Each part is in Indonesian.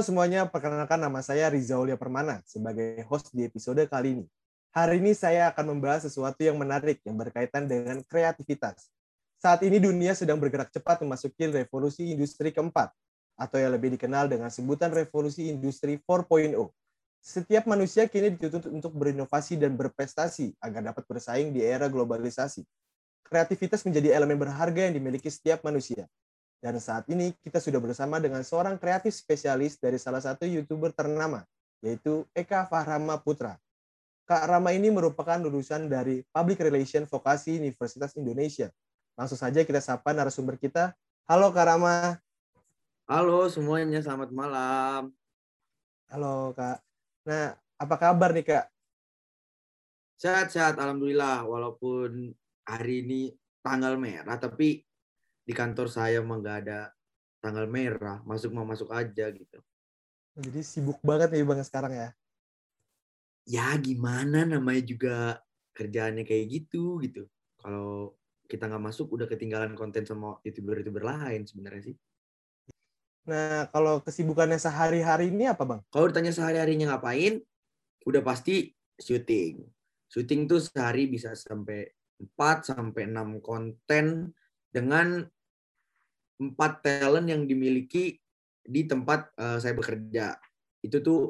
Semuanya, perkenalkan nama saya Rizaulia Permana sebagai host di episode kali ini. Hari ini saya akan membahas sesuatu yang menarik yang berkaitan dengan kreativitas. Saat ini dunia sedang bergerak cepat memasuki revolusi industri keempat, atau yang lebih dikenal dengan sebutan revolusi industri 4.0. Setiap manusia kini dituntut untuk berinovasi dan berprestasi agar dapat bersaing di era globalisasi. Kreativitas menjadi elemen berharga yang dimiliki setiap manusia, dan saat ini kita sudah bersama dengan seorang kreatif spesialis dari salah satu YouTuber ternama, yaitu Eka Fahrama Putra. Kak Rama ini merupakan lulusan dari Public Relation Vokasi Universitas Indonesia. Langsung saja kita sapa narasumber kita. Halo Kak Rama. Halo semuanya, selamat malam. Halo Kak. Nah, apa kabar nih Kak? Sehat-sehat, Alhamdulillah. Walaupun hari ini tanggal merah, tapi di kantor saya emang nggak ada tanggal merah masuk mau masuk aja gitu. Jadi sibuk banget nih bang sekarang ya? Ya gimana namanya juga kerjaannya kayak gitu gitu. Kalau kita nggak masuk udah ketinggalan konten sama youtuber-youtuber lain sebenarnya sih. Nah kalau kesibukannya sehari-hari ini apa bang? Kalau ditanya sehari-harinya ngapain udah pasti syuting. Syuting tuh sehari bisa sampai 4 sampai 6 konten dengan empat talent yang dimiliki di tempat uh, saya bekerja. Itu tuh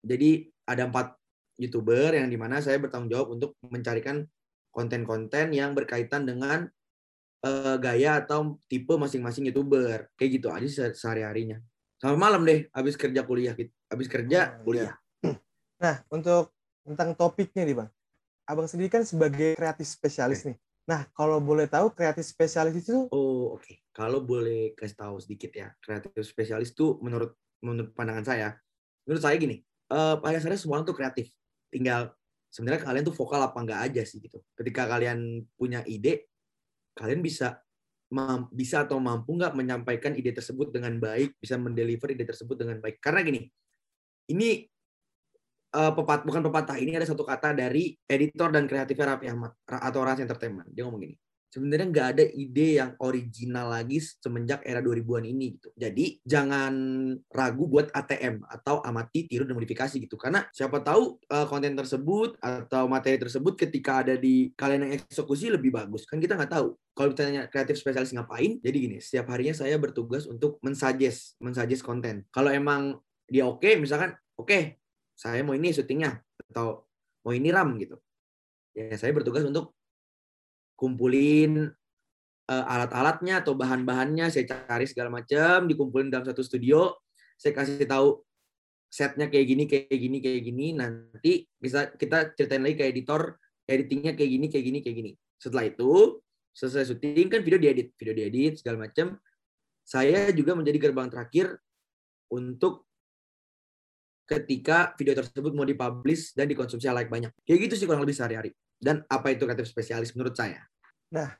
jadi ada empat youtuber yang di mana saya bertanggung jawab untuk mencarikan konten-konten yang berkaitan dengan uh, gaya atau tipe masing-masing youtuber. Kayak gitu aja sehari-harinya. Sampai malam deh, habis kerja kuliah gitu. Habis kerja oh, kuliah. Nah, untuk tentang topiknya nih bang, abang sendiri kan sebagai kreatif spesialis okay. nih. Nah, kalau boleh tahu kreatif spesialis itu? Oh, oke. Okay. Kalau boleh kasih tahu sedikit ya, kreatif spesialis itu menurut menurut pandangan saya, menurut saya gini, uh, pada dasarnya semua orang tuh kreatif. Tinggal sebenarnya kalian tuh vokal apa enggak aja sih gitu. Ketika kalian punya ide, kalian bisa bisa atau mampu nggak menyampaikan ide tersebut dengan baik, bisa mendeliver ide tersebut dengan baik. Karena gini, ini uh, pepat bukan pepatah ini ada satu kata dari editor dan kreatifnya Raffi Ahmad atau Ras Entertainment. Dia ngomong gini. Sebenarnya nggak ada ide yang original lagi semenjak era 2000-an ini gitu. Jadi jangan ragu buat ATM atau amati, tiru dan modifikasi gitu. Karena siapa tahu uh, konten tersebut atau materi tersebut ketika ada di kalian yang eksekusi lebih bagus. Kan kita nggak tahu. Kalau ditanya kreatif spesialis ngapain, jadi gini, setiap harinya saya bertugas untuk mensuggest, mensuggest konten. Kalau emang dia oke, okay, misalkan oke, okay, saya mau ini syutingnya atau mau ini ram gitu. Ya saya bertugas untuk kumpulin uh, alat-alatnya atau bahan-bahannya saya cari segala macam dikumpulin dalam satu studio saya kasih tahu setnya kayak gini kayak gini kayak gini nanti bisa kita ceritain lagi ke editor editingnya kayak gini kayak gini kayak gini. Setelah itu selesai syuting kan video diedit video diedit segala macam. Saya juga menjadi gerbang terakhir untuk ketika video tersebut mau dipublish dan dikonsumsi like banyak. Kayak gitu sih kurang lebih sehari-hari. Dan apa itu kreatif spesialis menurut saya? Nah,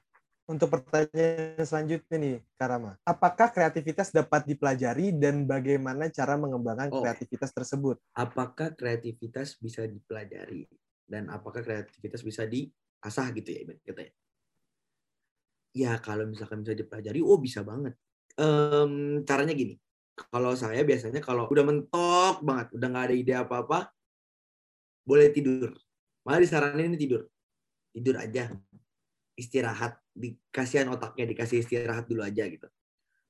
untuk pertanyaan selanjutnya nih, Karama. Apakah kreativitas dapat dipelajari dan bagaimana cara mengembangkan oh. kreativitas tersebut? Apakah kreativitas bisa dipelajari dan apakah kreativitas bisa diasah gitu ya, katanya? Ya, kalau misalkan bisa dipelajari, oh bisa banget. Um, caranya gini, kalau saya biasanya kalau udah mentok banget, udah nggak ada ide apa-apa, boleh tidur. Malah disaranin ini tidur. Tidur aja. Istirahat. Dikasihan otaknya, dikasih istirahat dulu aja gitu.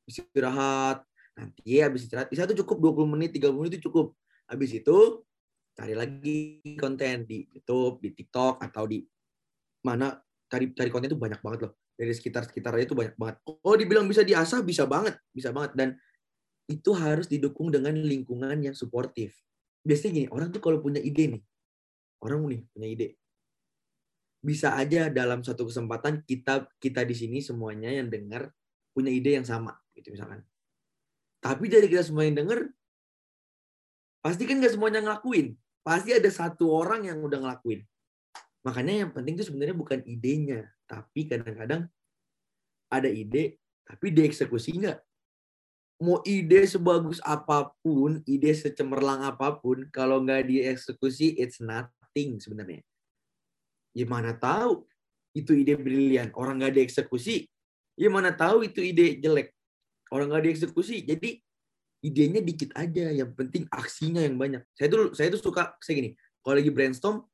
Istirahat. Nanti ya habis istirahat. Bisa tuh cukup 20 menit, 30 menit itu cukup. Habis itu cari lagi konten di YouTube, di TikTok, atau di mana cari cari konten itu banyak banget loh. Dari sekitar-sekitarnya itu banyak banget. Oh, dibilang bisa diasah, bisa banget. Bisa banget. Dan itu harus didukung dengan lingkungan yang suportif. Biasanya gini, orang tuh kalau punya ide nih, orang nih punya ide, bisa aja dalam satu kesempatan kita kita di sini semuanya yang dengar punya ide yang sama, gitu misalkan. Tapi dari kita semua yang dengar, pasti kan nggak semuanya ngelakuin. Pasti ada satu orang yang udah ngelakuin. Makanya yang penting itu sebenarnya bukan idenya, tapi kadang-kadang ada ide, tapi dieksekusi nggak mau ide sebagus apa pun, ide secemerlang apa pun, kalau nggak dieksekusi, it's nothing sebenarnya. Gimana tahu itu ide brilian, orang nggak dieksekusi, gimana tahu itu ide jelek, orang nggak dieksekusi. Jadi idenya dikit aja. Yang penting aksinya yang banyak. Saya tuh saya tuh suka saya gini kalau lagi brainstorm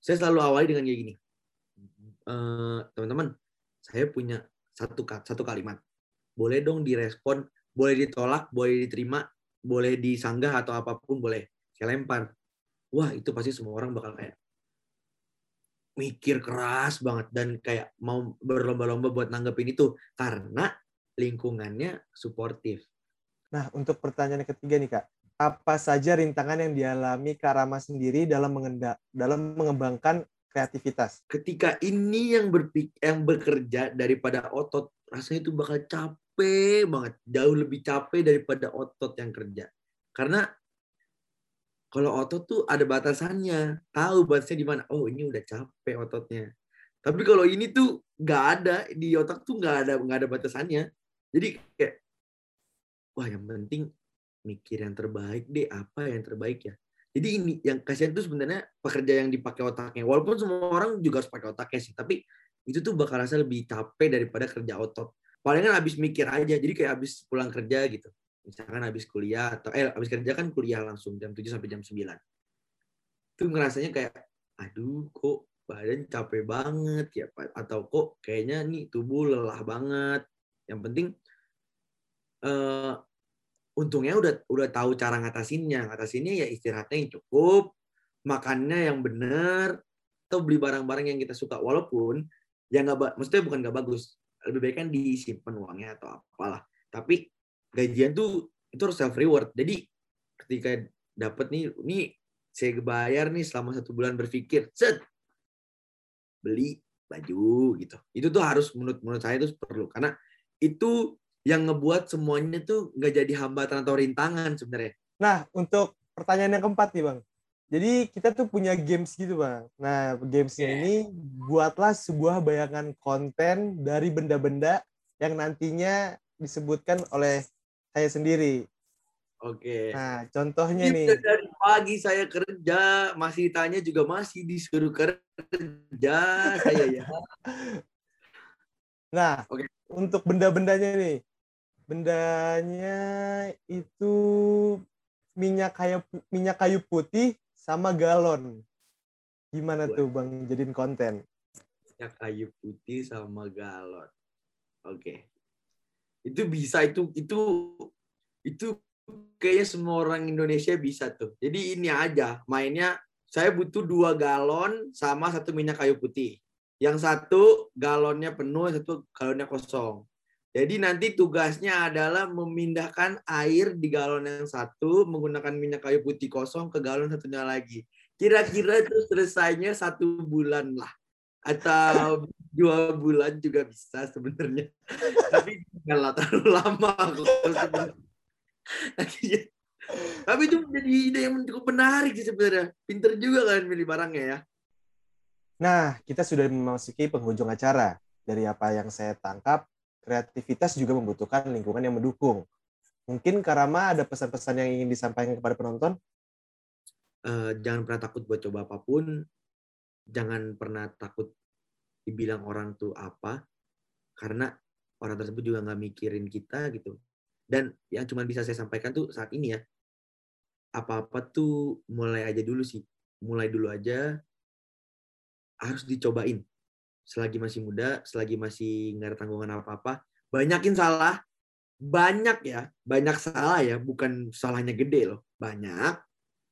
saya selalu awali dengan kayak gini. Eh, teman-teman saya punya satu satu kalimat. Boleh dong direspon boleh ditolak boleh diterima boleh disanggah atau apa pun boleh saya lempar wah itu pasti semua orang bakal kayak mikir keras banget dan kayak mau berlomba-lomba buat nanggepin itu karena lingkungannya suportif Nah, untuk pertanyaan yang ketiga nih, Kak. Apa saja rintangan yang dialami Kak Rama sendiri dalam mengenda dalam mengembangkan kreativitas? ketika ini yang berpik yang bekerja daripada otot rasanya itu bakal capek banget jauh lebih capek daripada otot yang kerja. Karena kalau otot tuh ada batasannya tahu batasnya di mana. Oh ini udah capek ototnya. Tapi kalau ini tuh nggak ada di otak tuh nggak ada nggak ada batasannya. Jadi kayak wah yang penting mikir yang terbaik deh apa yang terbaik ya? Jadi ini yang kasihan tuh sebenarnya pekerja yang dipakai otaknya. Walaupun semua orang juga harus pakai otaknya sih, tapi itu tuh bakal rasa lebih capek daripada kerja otot. Paling kan habis mikir aja, jadi kayak habis pulang kerja gitu. Misalkan habis kuliah atau eh habis kerja kan kuliah langsung jam 7 sampai jam 9. Itu ngerasanya kayak aduh kok badan capek banget ya atau kok kayaknya nih tubuh lelah banget. Yang penting eh untungnya udah udah tahu cara ngatasinnya. Ngatasinnya ya istirahatnya yang cukup, makannya yang benar, atau beli barang-barang yang kita suka. Walaupun ya nggak, maksudnya bukan nggak bagus. Lebih baik kan disimpan uangnya atau apalah. Tapi gajian tuh itu harus self reward. Jadi ketika dapat nih, nih saya bayar nih selama satu bulan berpikir, set beli baju gitu. Itu tuh harus menurut menurut saya itu perlu karena itu yang ngebuat semuanya tuh nggak jadi hambatan atau rintangan sebenarnya. Nah, untuk pertanyaan yang keempat nih, Bang. Jadi kita tuh punya games gitu, Bang. Nah, gamesnya Iya. ini buatlah sebuah bayangan konten dari benda-benda yang nantinya disebutkan oleh saya sendiri. Oke. Nah, contohnya Ini nih. dari pagi saya kerja, masih tanya juga masih disuruh kerja saya ya. Nah, Oke. untuk benda-bendanya nih. Bendanya itu minyak kayu minyak kayu putih sama galon. Gimana Wah. tuh Bang jadiin konten? Ya kayu putih sama galon. Oke. Itu bisa itu itu itu kayaknya semua orang Indonesia bisa tuh. Jadi ini aja mainnya saya butuh dua galon sama satu minyak kayu putih. Yang satu galonnya penuh, yang satu galonnya kosong. Jadi nanti tugasnya adalah memindahkan air di galon yang satu menggunakan minyak kayu putih kosong ke galon satunya lagi. Kira-kira itu selesainya satu bulan lah atau dua bulan juga bisa sebenarnya. Tapi nggak terlalu lama. Tapi itu menjadi ide yang cukup menarik sih sebenarnya. Pinter juga kalian milih barangnya ya. Nah, kita sudah memasuki penghujung acara. Dari apa yang saya tangkap, kreativitas juga membutuhkan lingkungan yang mendukung. Mungkin Karama ada pesan-pesan yang ingin disampaikan kepada penonton? Eh, jangan pernah takut buat coba apa pun. Jangan pernah takut dibilang orang tuh apa. Karena orang tersebut juga nggak mikirin kita gitu. Dan yang cuma bisa saya sampaikan tuh saat ini ya. Apa-apa tuh mulai aja dulu sih. Mulai dulu aja. Harus dicobain. Selagi masih muda, selagi masih nggak ada tanggungan apa-apa. Banyakin salah. Banyak ya. Banyak salah ya. Bukan salahnya gede loh. Banyak.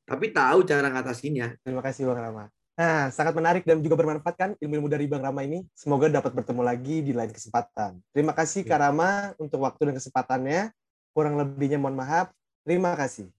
Tapi tahu cara ngatasinnya. Terima kasih Bang Rama. Nah, sangat menarik dan juga bermanfaat kan ilmu-ilmu dari Bang Rama ini. Semoga dapat bertemu lagi di lain kesempatan. Terima kasih Kak Rama untuk waktu dan kesempatannya. Kurang lebihnya mohon maaf. Terima kasih.